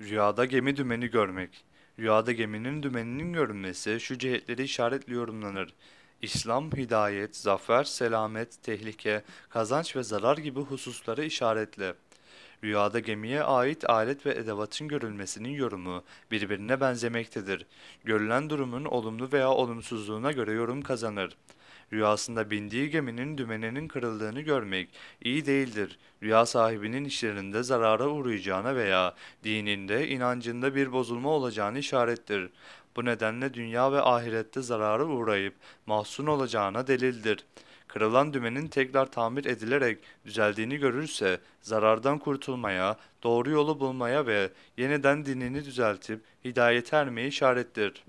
Rüyada gemi dümeni görmek. Rüyada geminin dümeninin görünmesi şu cihetleri işaretli yorumlanır. İslam, hidayet, zafer, selamet, tehlike, kazanç ve zarar gibi hususları işaretli. Rüyada gemiye ait alet ve edevatın görülmesinin yorumu birbirine benzemektedir. Görülen durumun olumlu veya olumsuzluğuna göre yorum kazanır. Rüyasında bindiği geminin dümeninin kırıldığını görmek iyi değildir. Rüya sahibinin işlerinde zarara uğrayacağına veya dininde, inancında bir bozulma olacağını işarettir. Bu nedenle dünya ve ahirette zarara uğrayıp mahzun olacağına delildir. Kırılan dümenin tekrar tamir edilerek düzeldiğini görürse zarardan kurtulmaya, doğru yolu bulmaya ve yeniden dinini düzeltip hidayete ermeye işarettir.